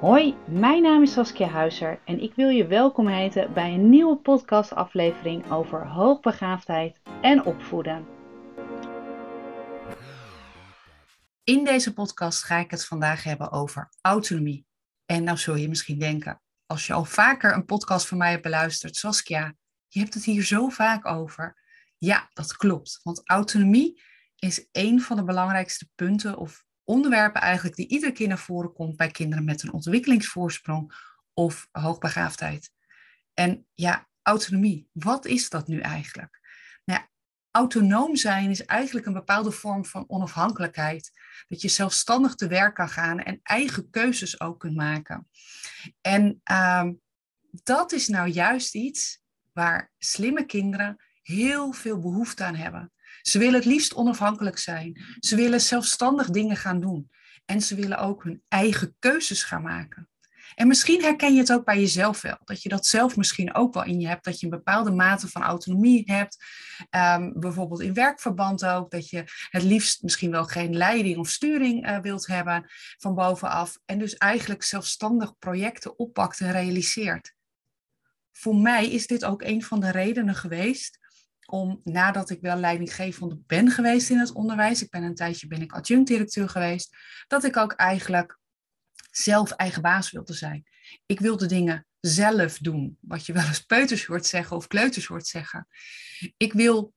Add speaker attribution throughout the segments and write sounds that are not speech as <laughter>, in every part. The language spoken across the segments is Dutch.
Speaker 1: Hoi, mijn naam is Saskia Huizer en ik wil je welkom heten bij een nieuwe podcastaflevering over hoogbegaafdheid en opvoeden. In deze podcast ga ik het vandaag hebben over autonomie. En nou zul je misschien denken, als je al vaker een podcast van mij hebt beluisterd, Saskia, je hebt het hier zo vaak over. Ja, dat klopt, want autonomie is een van de belangrijkste punten of onderwerpen eigenlijk die iedere keer naar voren komt bij kinderen met een ontwikkelingsvoorsprong of hoogbegaafdheid. En ja, autonomie, wat is dat nu eigenlijk? Nou autonoom zijn is eigenlijk een bepaalde vorm van onafhankelijkheid. Dat je zelfstandig te werk kan gaan en eigen keuzes ook kunt maken. En uh, dat is nou juist iets waar slimme kinderen heel veel behoefte aan hebben. Ze willen het liefst onafhankelijk zijn. Ze willen zelfstandig dingen gaan doen. En ze willen ook hun eigen keuzes gaan maken. En misschien herken je het ook bij jezelf wel. Dat je dat zelf misschien ook wel in je hebt. Dat je een bepaalde mate van autonomie hebt. Um, bijvoorbeeld in werkverband ook. Dat je het liefst misschien wel geen leiding of sturing uh, wilt hebben van bovenaf. En dus eigenlijk zelfstandig projecten oppakt en realiseert. Voor mij is dit ook een van de redenen geweest om nadat ik wel leidinggevende ben geweest in het onderwijs, ik ben een tijdje ben ik adjunct-directeur geweest, dat ik ook eigenlijk zelf eigen baas wilde zijn. Ik wilde dingen zelf doen, wat je wel eens peuters hoort zeggen of kleuters hoort zeggen. Ik wil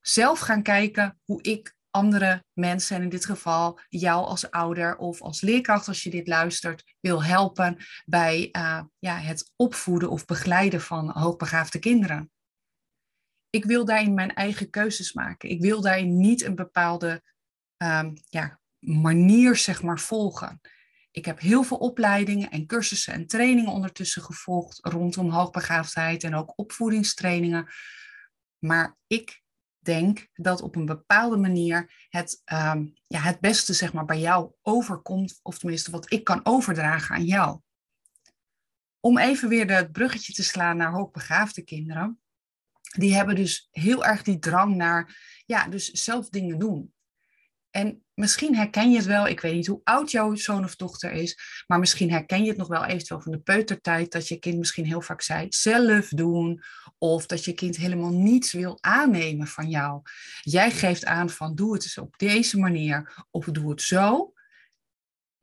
Speaker 1: zelf gaan kijken hoe ik andere mensen, en in dit geval jou als ouder of als leerkracht als je dit luistert, wil helpen bij uh, ja, het opvoeden of begeleiden van hoogbegaafde kinderen ik wil daarin mijn eigen keuzes maken. Ik wil daarin niet een bepaalde um, ja, manier zeg maar, volgen. Ik heb heel veel opleidingen en cursussen en trainingen ondertussen gevolgd rondom hoogbegaafdheid en ook opvoedingstrainingen. Maar ik denk dat op een bepaalde manier het, um, ja, het beste zeg maar, bij jou overkomt, of tenminste wat ik kan overdragen aan jou. Om even weer het bruggetje te slaan naar hoogbegaafde kinderen die hebben dus heel erg die drang naar, ja, dus zelf dingen doen. En misschien herken je het wel, ik weet niet hoe oud jouw zoon of dochter is, maar misschien herken je het nog wel eventueel van de peutertijd, dat je kind misschien heel vaak zei, zelf doen, of dat je kind helemaal niets wil aannemen van jou. Jij geeft aan van, doe het eens op deze manier, of doe het zo,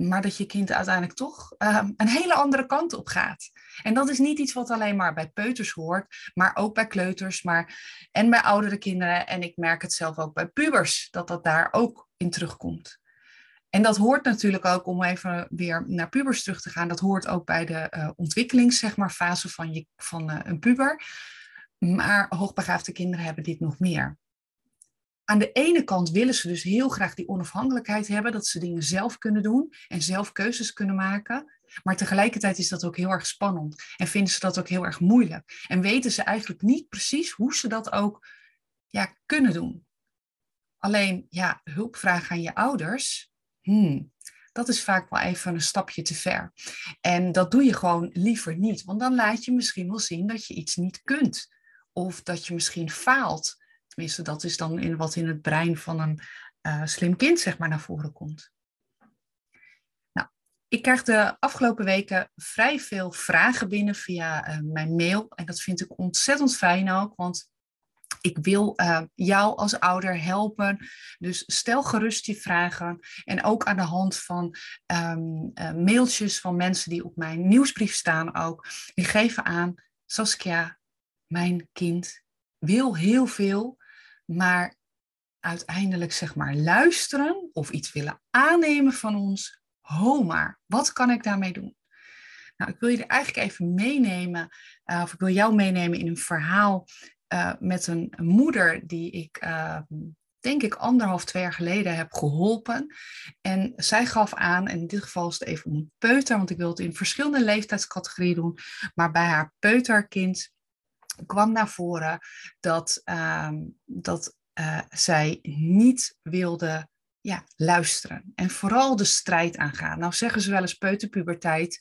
Speaker 1: maar dat je kind uiteindelijk toch uh, een hele andere kant op gaat. En dat is niet iets wat alleen maar bij peuters hoort, maar ook bij kleuters maar, en bij oudere kinderen. En ik merk het zelf ook bij pubers, dat dat daar ook in terugkomt. En dat hoort natuurlijk ook, om even weer naar pubers terug te gaan, dat hoort ook bij de uh, ontwikkelings, zeg maar, fase van, je, van uh, een puber. Maar hoogbegaafde kinderen hebben dit nog meer aan de ene kant willen ze dus heel graag die onafhankelijkheid hebben, dat ze dingen zelf kunnen doen en zelf keuzes kunnen maken. Maar tegelijkertijd is dat ook heel erg spannend en vinden ze dat ook heel erg moeilijk. En weten ze eigenlijk niet precies hoe ze dat ook ja, kunnen doen. Alleen, ja, hulp vragen aan je ouders, hmm, dat is vaak wel even een stapje te ver. En dat doe je gewoon liever niet, want dan laat je misschien wel zien dat je iets niet kunt. Of dat je misschien faalt. Tenminste, dat is dan in wat in het brein van een uh, slim kind zeg maar, naar voren komt. Nou, ik krijg de afgelopen weken vrij veel vragen binnen via uh, mijn mail. En dat vind ik ontzettend fijn ook, want ik wil uh, jou als ouder helpen. Dus stel gerust je vragen. En ook aan de hand van uh, mailtjes van mensen die op mijn nieuwsbrief staan ook. Die geven aan, Saskia, mijn kind wil heel veel, maar uiteindelijk zeg maar luisteren of iets willen aannemen van ons, ho maar, wat kan ik daarmee doen? Nou, ik wil je er eigenlijk even meenemen, uh, of ik wil jou meenemen in een verhaal uh, met een, moeder die ik, uh, denk ik, anderhalf, twee jaar geleden heb geholpen. En zij gaf aan, en in dit geval is het even een peuter, want ik wil het in verschillende leeftijdscategorieën doen, maar bij haar peuterkind kwam naar voren dat, uh, dat uh, zij niet wilde ja, luisteren. En vooral de strijd aangaan. Nou zeggen ze wel eens peuterpuberteit.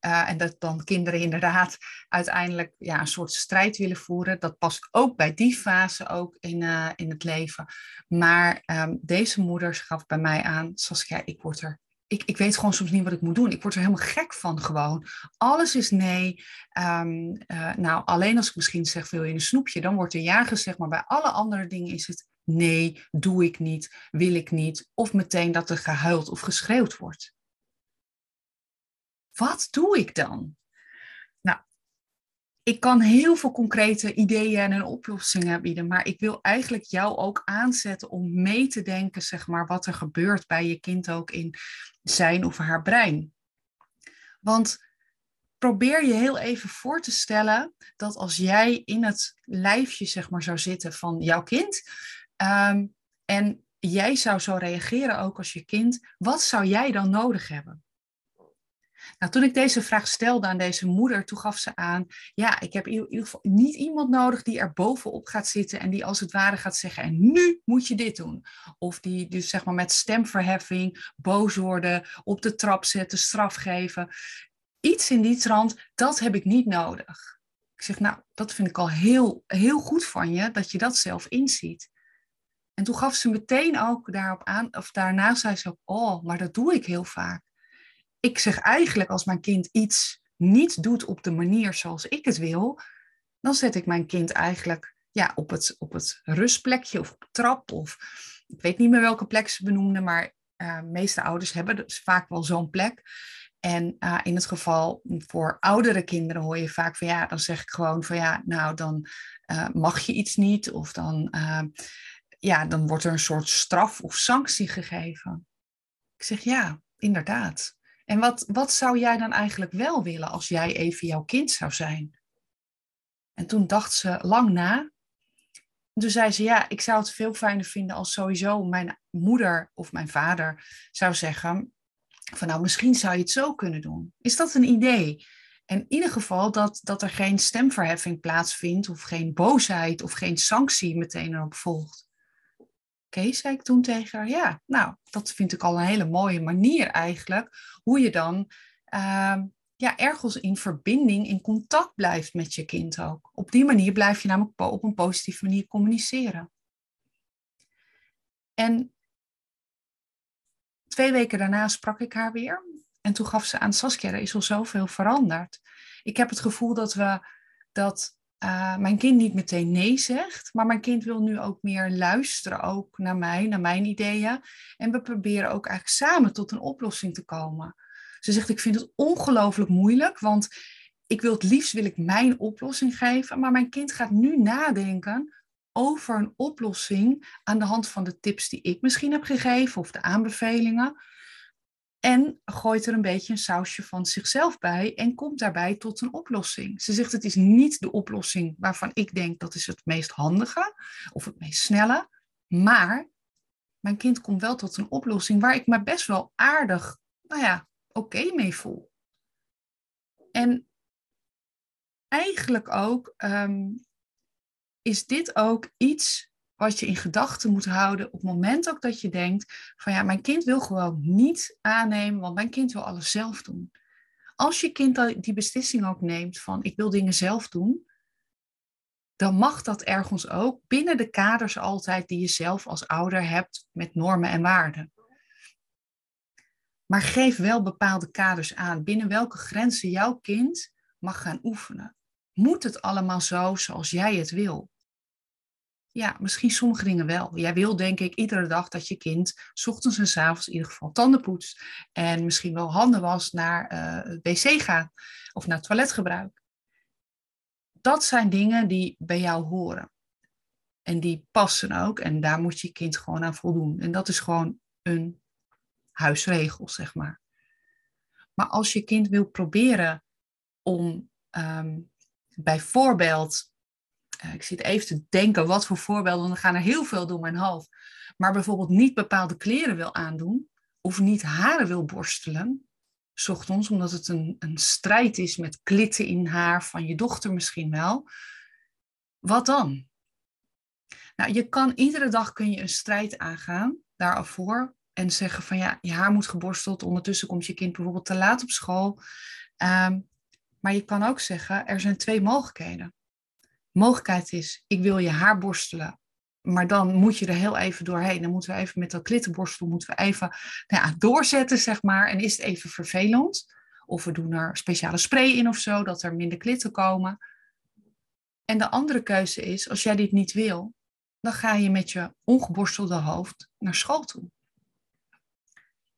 Speaker 1: Uh, en dat dan kinderen inderdaad uiteindelijk ja, een soort strijd willen voeren. Dat past ook bij die fase ook in, uh, in het leven. Maar um, deze moeder gaf bij mij aan, Saskia, ik word er ik, ik weet gewoon soms niet wat ik moet doen. Ik word er helemaal gek van gewoon. Alles is nee. Ehm, eh, nou, alleen als ik misschien zeg, wil je een snoepje? Dan wordt er ja gezegd. Maar bij alle andere dingen is het nee, doe ik niet, wil ik niet. Of meteen dat er gehuild of geschreeuwd wordt. Wat doe ik dan? Ik kan heel veel concrete ideeën en oplossingen bieden, maar ik wil eigenlijk jou ook aanzetten om mee te denken, zeg maar, wat er gebeurt bij je kind ook in zijn of haar brein. Want probeer je heel even voor te stellen dat als jij in het lijfje, zeg maar, zou zitten van jouw kind, ehm, en jij zou zo reageren ook als je kind, wat zou jij dan nodig hebben? Nou, toen ik deze vraag stelde aan deze moeder, toen gaf ze aan, ja, ik heb in ieder geval niet iemand nodig die er bovenop gaat zitten en die als het ware gaat zeggen, en nu moet je dit doen. Of die dus zeg maar met stemverheffing, boos worden, op de trap zetten, straf geven. Iets in die trant, dat heb ik niet nodig. Ik zeg, nou, dat vind ik al heel, heel goed van je, dat je dat zelf inziet. En toen gaf ze meteen ook daarop aan, of daarna zei ze ook, oh, maar dat doe ik heel vaak ik zeg eigenlijk als mijn kind iets niet doet op de manier zoals ik het wil, dan zet ik mijn kind eigenlijk ja, op, het, op het rustplekje of op trap. Of ik weet niet meer welke plek ze benoemden, maar uh, meeste ouders hebben dus vaak wel zo'n plek. En uh, in het geval voor oudere kinderen hoor je vaak van ja, dan zeg ik gewoon van ja, nou dan uh, mag je iets niet. Of dan, ja, dan wordt er een soort straf of sanctie gegeven. Ik zeg ja, inderdaad. En wat, wat zou jij dan eigenlijk wel willen als jij even jouw kind zou zijn? En toen dacht ze lang na. En toen zei ze, ja, ik zou het veel fijner vinden als sowieso mijn moeder of mijn vader zou zeggen, van nou, misschien zou je het zo kunnen doen. Is dat een idee? En in ieder geval dat, dat er geen stemverheffing plaatsvindt of geen boosheid of geen sanctie meteen erop volgt. Oké, zei ik toen tegen haar. Ja, nou, dat vind ik al een hele mooie manier eigenlijk. Hoe je dan uh, ja, ergens in verbinding, in contact blijft met je kind ook. Op die manier blijf je namelijk op een positieve manier communiceren. En twee weken daarna sprak ik haar weer. En toen gaf ze aan Saskia, er is al zoveel veranderd. Ik heb het gevoel dat we dat uh, mijn kind niet meteen nee zegt, maar mijn kind wil nu ook meer luisteren ook naar mij, naar mijn ideeën. En we proberen ook eigenlijk samen tot een oplossing te komen. Ze zegt, ik vind het ongelooflijk moeilijk, want ik wil het liefst wil ik mijn oplossing geven, maar mijn kind gaat nu nadenken over een oplossing aan de hand van de tips die ik misschien heb gegeven of de aanbevelingen. En gooit er een beetje een sausje van zichzelf bij en komt daarbij tot een oplossing. Ze zegt het is niet de oplossing waarvan ik denk dat is het meest handige of het meest snelle. Maar mijn kind komt wel tot een oplossing waar ik me best wel aardig, nou ja, oké mee voel. En eigenlijk ook um, is dit ook iets wat je in gedachten moet houden op het moment ook dat je denkt van ja, mijn kind wil gewoon niet aannemen, want mijn kind wil alles zelf doen. Als je kind die beslissing ook neemt van ik wil dingen zelf doen, dan mag dat ergens ook binnen de kaders altijd die je zelf als ouder hebt met normen en waarden. Maar geef wel bepaalde kaders aan binnen welke grenzen jouw kind mag gaan oefenen. Moet het allemaal zo zoals jij het wil? Ja, misschien sommige dingen wel. Jij wil denk ik iedere dag dat je kind s ochtends en s avonds in ieder geval tanden poetst. En misschien wel handen was naar uh, het wc gaat of naar toiletgebruik. Dat zijn dingen die bij jou horen. En die passen ook. En daar moet je kind gewoon aan voldoen. En dat is gewoon een huisregel, zeg maar. Maar als je kind wil proberen om um, bijvoorbeeld ik zit even te denken wat voor voorbeelden, dan gaan er heel veel door mijn hoofd. Maar bijvoorbeeld niet bepaalde kleren wil aandoen of niet haren wil borstelen, ochtends, omdat het een, een strijd is met klitten in haar van je dochter misschien wel. Wat dan? Nou, je kan iedere dag kun je een strijd aangaan daarvoor en zeggen van ja, je haar moet geborsteld, ondertussen komt je kind bijvoorbeeld te laat op school. Um, maar je kan ook zeggen, er zijn twee mogelijkheden mogelijkheid is, ik wil je haar borstelen maar dan moet je er heel even doorheen. Dan moeten we even met dat klittenborstel moeten we even nou ja, doorzetten, zeg maar. En is het even vervelend. Of we doen er speciale spray in of zo, dat er minder klitten komen. En de andere keuze is, als jij dit niet wil, dan ga je met je ongeborstelde hoofd naar school toe.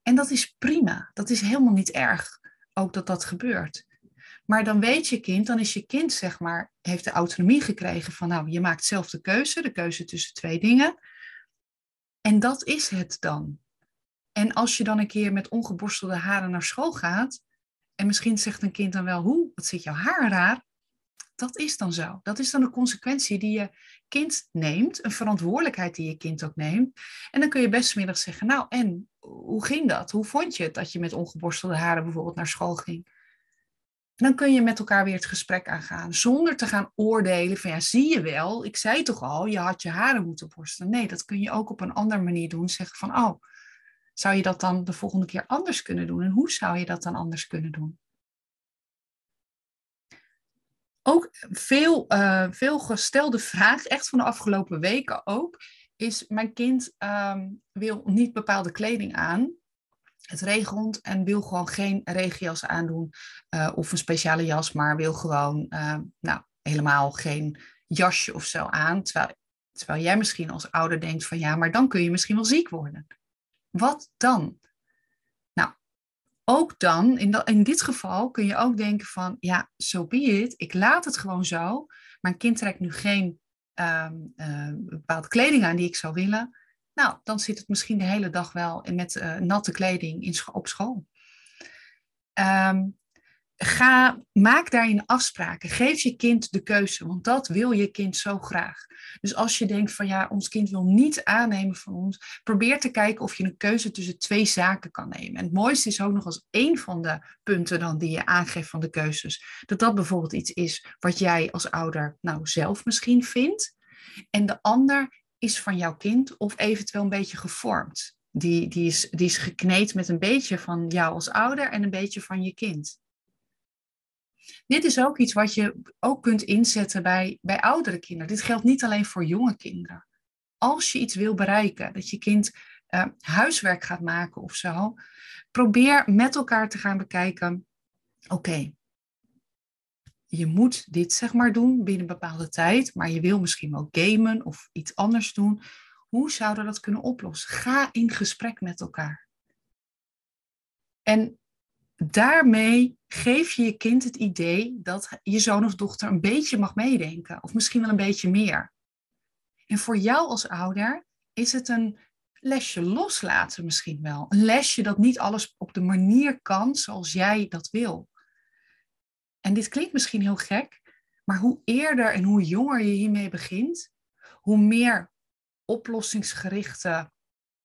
Speaker 1: En dat is prima. Dat is helemaal niet erg, ook dat dat gebeurt. Maar dan weet je kind, dan is je kind, zeg maar, heeft de autonomie gekregen van, nou, je maakt zelf de keuze, de keuze tussen twee dingen. En dat is het dan. En als je dan een keer met ongeborstelde haren naar school gaat, en misschien zegt een kind dan wel, hoe, wat zit jouw haar raar? Dat is dan zo. Dat is dan een consequentie die je kind neemt, een verantwoordelijkheid die je kind ook neemt. En dan kun je best middag zeggen, nou en, hoe ging dat? Hoe vond je het dat je met ongeborstelde haren bijvoorbeeld naar school ging? Dan kun je met elkaar weer het gesprek aangaan, zonder te gaan oordelen van ja, zie je wel, ik zei toch al, je had je haren moeten borstelen. Nee, dat kun je ook op een andere manier doen. Zeggen van, oh, zou je dat dan de volgende keer anders kunnen doen? En hoe zou je dat dan anders kunnen doen? Ook veel, uh, veel gestelde vraag, echt van de afgelopen weken ook, is mijn kind um, wil niet bepaalde kleding aan. Het regent en wil gewoon geen regenjas aandoen uh, of een speciale jas, maar wil gewoon uh, nou, helemaal geen jasje of zo aan. Terwijl, terwijl jij misschien als ouder denkt van ja, maar dan kun je misschien wel ziek worden. Wat dan? Nou, ook dan, in, in dit geval kun je ook denken van, ja, zo so be ik laat het gewoon zo. Mijn kind trekt nu geen um, uh, bepaalde kleding aan die ik zou willen. Nou, dan zit het misschien de hele dag wel met uh, natte kleding in op school. Um, ga, maak daarin afspraken. Geef je kind de keuze, want dat wil je kind zo graag. Dus als je denkt van ja, ons kind wil niet aannemen van ons, probeer te kijken of je een keuze tussen twee zaken kan nemen. En het mooiste is ook nog als één van de punten dan die je aangeeft van de keuzes, dat dat bijvoorbeeld iets is wat jij als ouder nou zelf misschien vindt. En de ander is van jouw kind of eventueel een beetje gevormd. Die, die, is, die is gekneed met een beetje van jou als ouder en een beetje van je kind. Dit is ook iets wat je ook kunt inzetten bij, bij oudere kinderen. Dit geldt niet alleen voor jonge kinderen. Als je iets wil bereiken, dat je kind uh, huiswerk gaat maken of zo, probeer met elkaar te gaan bekijken. Oké, je moet dit zeg maar doen binnen een bepaalde tijd, maar je wil misschien wel gamen of iets anders doen. Hoe zouden we dat kunnen oplossen? Ga in gesprek met elkaar. En daarmee geef je je kind het idee dat je zoon of dochter een beetje mag meedenken, of misschien wel een beetje meer. En voor jou als ouder is het een lesje loslaten misschien wel. Een lesje dat niet alles op de manier kan zoals jij dat wil. En dit klinkt misschien heel gek, maar hoe eerder en hoe jonger je hiermee begint, hoe meer oplossingsgerichte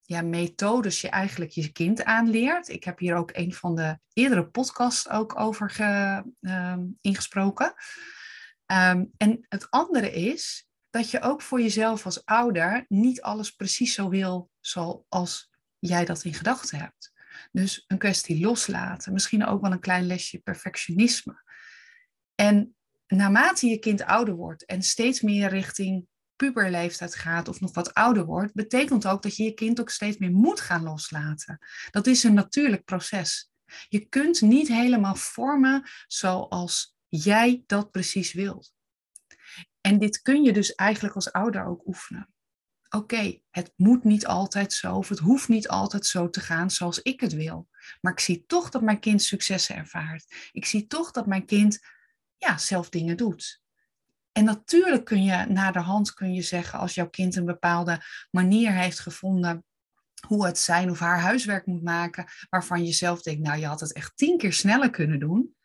Speaker 1: ja, methodes je eigenlijk je kind aanleert. Ik heb hier ook een van de eerdere podcasts ook over uh, ingesproken. Um, en het andere is dat je ook voor jezelf als ouder niet alles precies zo wil zoals jij dat in gedachten hebt. Dus een kwestie loslaten, misschien ook wel een klein lesje perfectionisme. En naarmate je kind ouder wordt en steeds meer richting puberleeftijd gaat of nog wat ouder wordt, betekent ook dat je je kind ook steeds meer moet gaan loslaten. Dat is een natuurlijk proces. Je kunt niet helemaal vormen zoals jij dat precies wilt. En dit kun je dus eigenlijk als ouder ook oefenen. Oké, het moet niet altijd zo, of het hoeft niet altijd zo te gaan zoals ik het wil. Maar ik zie toch dat mijn kind successen ervaart. Ik zie toch dat mijn kind ja, zelf dingen doet. En natuurlijk kun je na de hand kun je zeggen, als jouw kind een bepaalde manier heeft gevonden hoe het zijn of haar huiswerk moet maken, waarvan je zelf denkt, nou je had het echt tien keer sneller kunnen doen.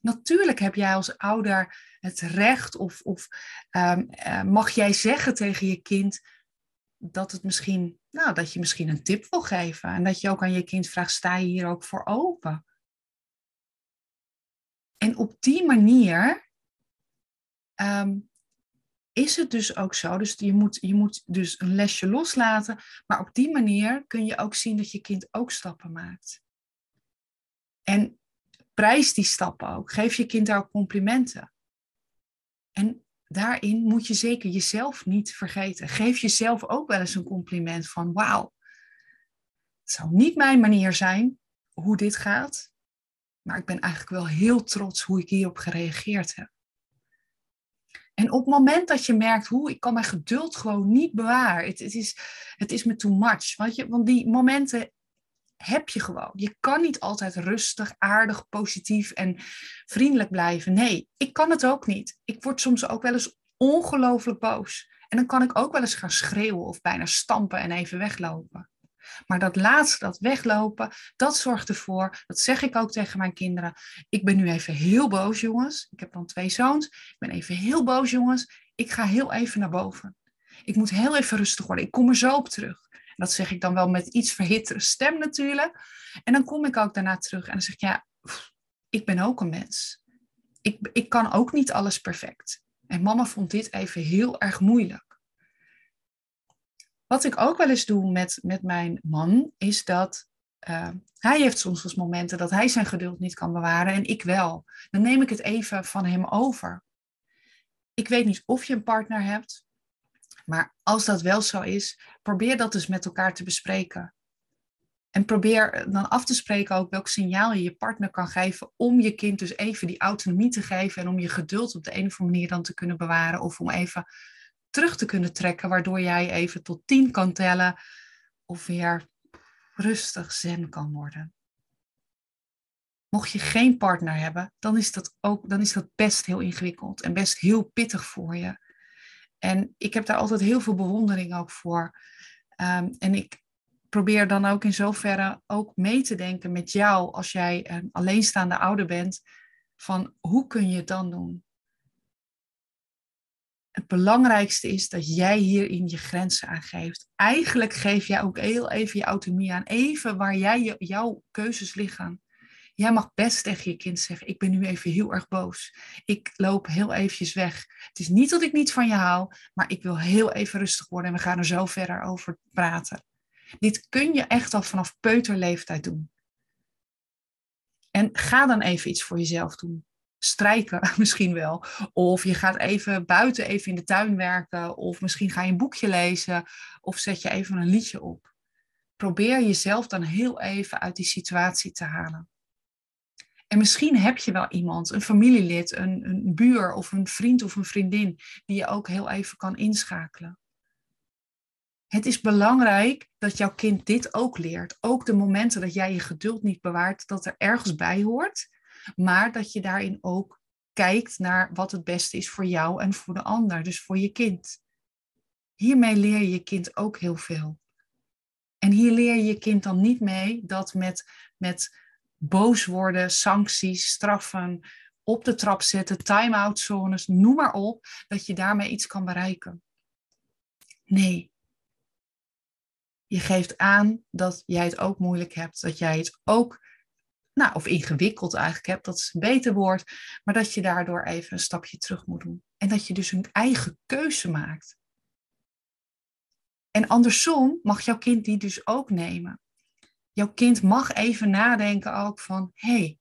Speaker 1: Natuurlijk heb jij als ouder het recht of, of um, uh, mag jij zeggen tegen je kind dat het misschien, nou, dat je misschien een tip wil geven en dat je ook aan je kind vraagt, sta je hier ook voor open? En op die manier um, is het dus ook zo. Dus je moet, je moet dus een lesje loslaten. Maar op die manier kun je ook zien dat je kind ook stappen maakt. En prijs die stappen ook. Geef je kind daar ook complimenten. En daarin moet je zeker jezelf niet vergeten. Geef jezelf ook wel eens een compliment van wauw. Het zou niet mijn manier zijn hoe dit gaat, maar ik ben eigenlijk wel heel trots hoe ik hierop gereageerd heb. En op het moment dat je merkt, hoe ik kan mijn geduld gewoon niet bewaren. Het, het, is, het is me too much. Want, je, want die momenten heb je gewoon. Je kan niet altijd rustig, aardig, positief en vriendelijk blijven. Nee, ik kan het ook niet. Ik word soms ook wel eens ongelooflijk boos. En dan kan ik ook wel eens gaan schreeuwen of bijna stampen en even weglopen. Maar dat laatste, dat weglopen, dat zorgt ervoor, dat zeg ik ook tegen mijn kinderen. Ik ben nu even heel boos, jongens. Ik heb dan twee zoons. Ik ben even heel boos, jongens. Ik ga heel even naar boven. Ik moet heel even rustig worden. Ik kom er zo op terug. Dat zeg ik dan wel met iets verhittere stem natuurlijk. En dan kom ik ook daarna terug en dan zeg ik, ja, ik ben ook een mens. Ik, ik kan ook niet alles perfect. En mama vond dit even heel erg moeilijk. Wat ik ook wel eens doe met, met mijn man, is dat uh, hij heeft soms wel momenten dat hij zijn geduld niet kan bewaren en ik wel. Dan neem ik het even van hem over. Ik weet niet of je een partner hebt, maar als dat wel zo is, probeer dat dus met elkaar te bespreken. En probeer dan af te spreken ook welk signaal je je partner kan geven om je kind dus even die autonomie te geven en om je geduld op de een of andere manier dan te kunnen bewaren of om even terug te kunnen trekken, waardoor jij even tot tien kan tellen of weer rustig zen kan worden. Mocht je geen partner hebben, dan is dat ook dan is dat best heel ingewikkeld en best heel pittig voor je. En ik heb daar altijd heel veel bewondering ook voor. Ehm, en ik probeer dan ook in zoverre ook mee te denken met jou als jij een alleenstaande ouder bent. Van hoe kun je het dan doen? Het belangrijkste is dat jij hierin je grenzen aangeeft. Eigenlijk geef jij ook heel even je autonomie aan. Even waar jij jouw keuzes liggen. Jij mag best tegen je kind zeggen, ik ben nu even heel erg boos. Ik loop heel eventjes weg. Het is niet dat ik niet van je hou, maar ik wil heel even rustig worden en we gaan er zo verder over praten. Dit kun je echt al vanaf peuterleeftijd doen. En ga dan even iets voor jezelf doen. Strijken <laughs> misschien wel. Of je gaat even buiten even in de tuin werken. Of misschien ga je een boekje lezen. Of zet je even een liedje op. Probeer jezelf dan heel even uit die situatie te halen. En misschien heb je wel iemand, een familielid, een, een buur of een vriend of een vriendin, die je ook heel even kan inschakelen. Het is belangrijk dat jouw kind dit ook leert. Ook de momenten dat jij je geduld niet bewaart, dat er ergens bij hoort. Maar dat je daarin ook kijkt naar wat het beste is voor jou en voor de ander, dus voor je kind. Hiermee leer je je kind ook heel veel. En hier leer je je kind dan niet mee dat met, met boos worden, sancties, straffen, op de trap zetten, time-out zones, noem maar op, dat je daarmee iets kan bereiken. Nee. Je geeft aan dat jij het ook moeilijk hebt, dat jij het ook, nou, of ingewikkeld eigenlijk hebt, dat is een beter woord, maar dat je daardoor even een stapje terug moet doen. En dat je dus een eigen keuze maakt. En andersom mag jouw kind die dus ook nemen jouw kind mag even nadenken ook van, hé, hey,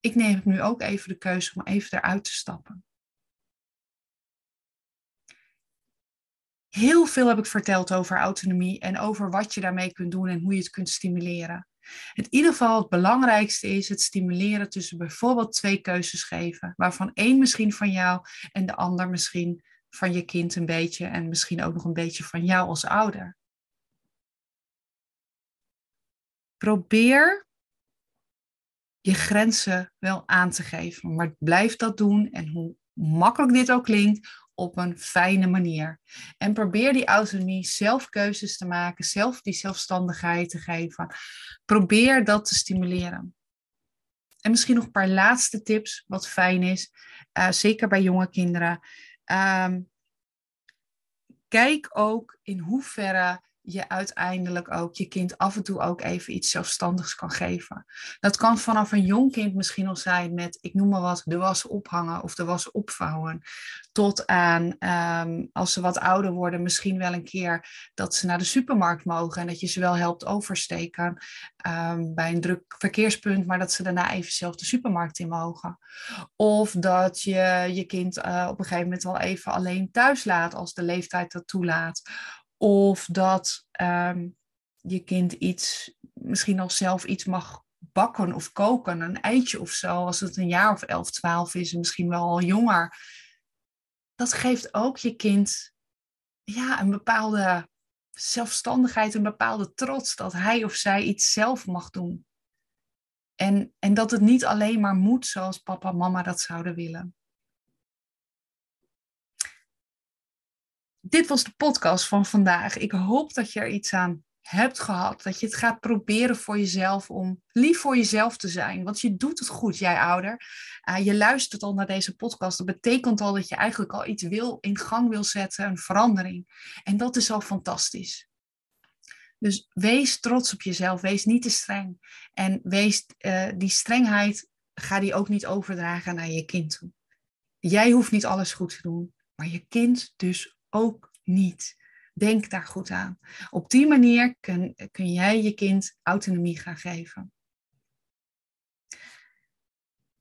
Speaker 1: ik neem nu ook even de keuze om even eruit te stappen. Heel veel heb ik verteld over autonomie en over wat je daarmee kunt doen en hoe je het kunt stimuleren. In ieder geval het belangrijkste is het stimuleren tussen bijvoorbeeld twee keuzes geven, waarvan één misschien van jou en de ander misschien van je kind een beetje en misschien ook nog een beetje van jou als ouder. probeer je grenzen wel aan te geven. Maar blijf dat doen en hoe makkelijk dit ook klinkt, op een fijne manier. En probeer die autonomie, zelf keuzes te maken, zelf die zelfstandigheid te geven. Probeer dat te stimuleren. En misschien nog een paar laatste tips, wat fijn is, uh, zeker bij jonge kinderen. Um, kijk ook in hoeverre je uiteindelijk ook je kind af en toe ook even iets zelfstandigs kan geven. Dat kan vanaf een jong kind misschien al zijn met, ik noem maar wat, de was ophangen of de was opvouwen. Tot aan, ehm, als ze wat ouder worden, misschien wel een keer dat ze naar de supermarkt mogen en dat je ze wel helpt oversteken um, bij een druk verkeerspunt, maar dat ze daarna even zelf de supermarkt in mogen. Of dat je je kind uh, op een gegeven moment wel even alleen thuis laat als de leeftijd dat toelaat. Of dat um, je kind iets, misschien al zelf iets mag bakken of koken, een eitje of zo, als het een jaar of 11, 12 is, en misschien wel al jonger. Dat geeft ook je kind ja, een bepaalde zelfstandigheid, een bepaalde trots dat hij of zij iets zelf mag doen. En, en dat het niet alleen maar moet zoals papa en mama dat zouden willen. Dit was de podcast van vandaag. Ik hoop dat je er iets aan hebt gehad. Dat je het gaat proberen voor jezelf om lief voor jezelf te zijn. Want je doet het goed, jij ouder. Uh, je luistert al naar deze podcast. Dat betekent al dat je eigenlijk al iets wil, in gang wil zetten, een verandering. En dat is al fantastisch. Dus wees trots op jezelf. Wees niet te streng. En wees uh, die strengheid, ga die ook niet overdragen naar je kind toe. Jij hoeft niet alles goed te doen, maar je kind dus ook niet. Denk daar goed aan. Op die manier kun, kun jij je kind autonomie gaan geven.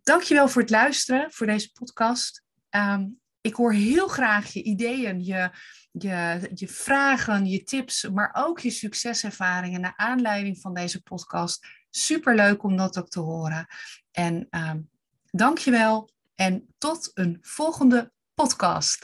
Speaker 1: Dankjewel voor het luisteren, voor deze podcast. Um, ik hoor heel graag je ideeën, je, je, je vragen, je tips, maar ook je succeservaringen naar aanleiding van deze podcast. Super leuk om dat ook te horen. En um, dankjewel en tot een volgende podcast.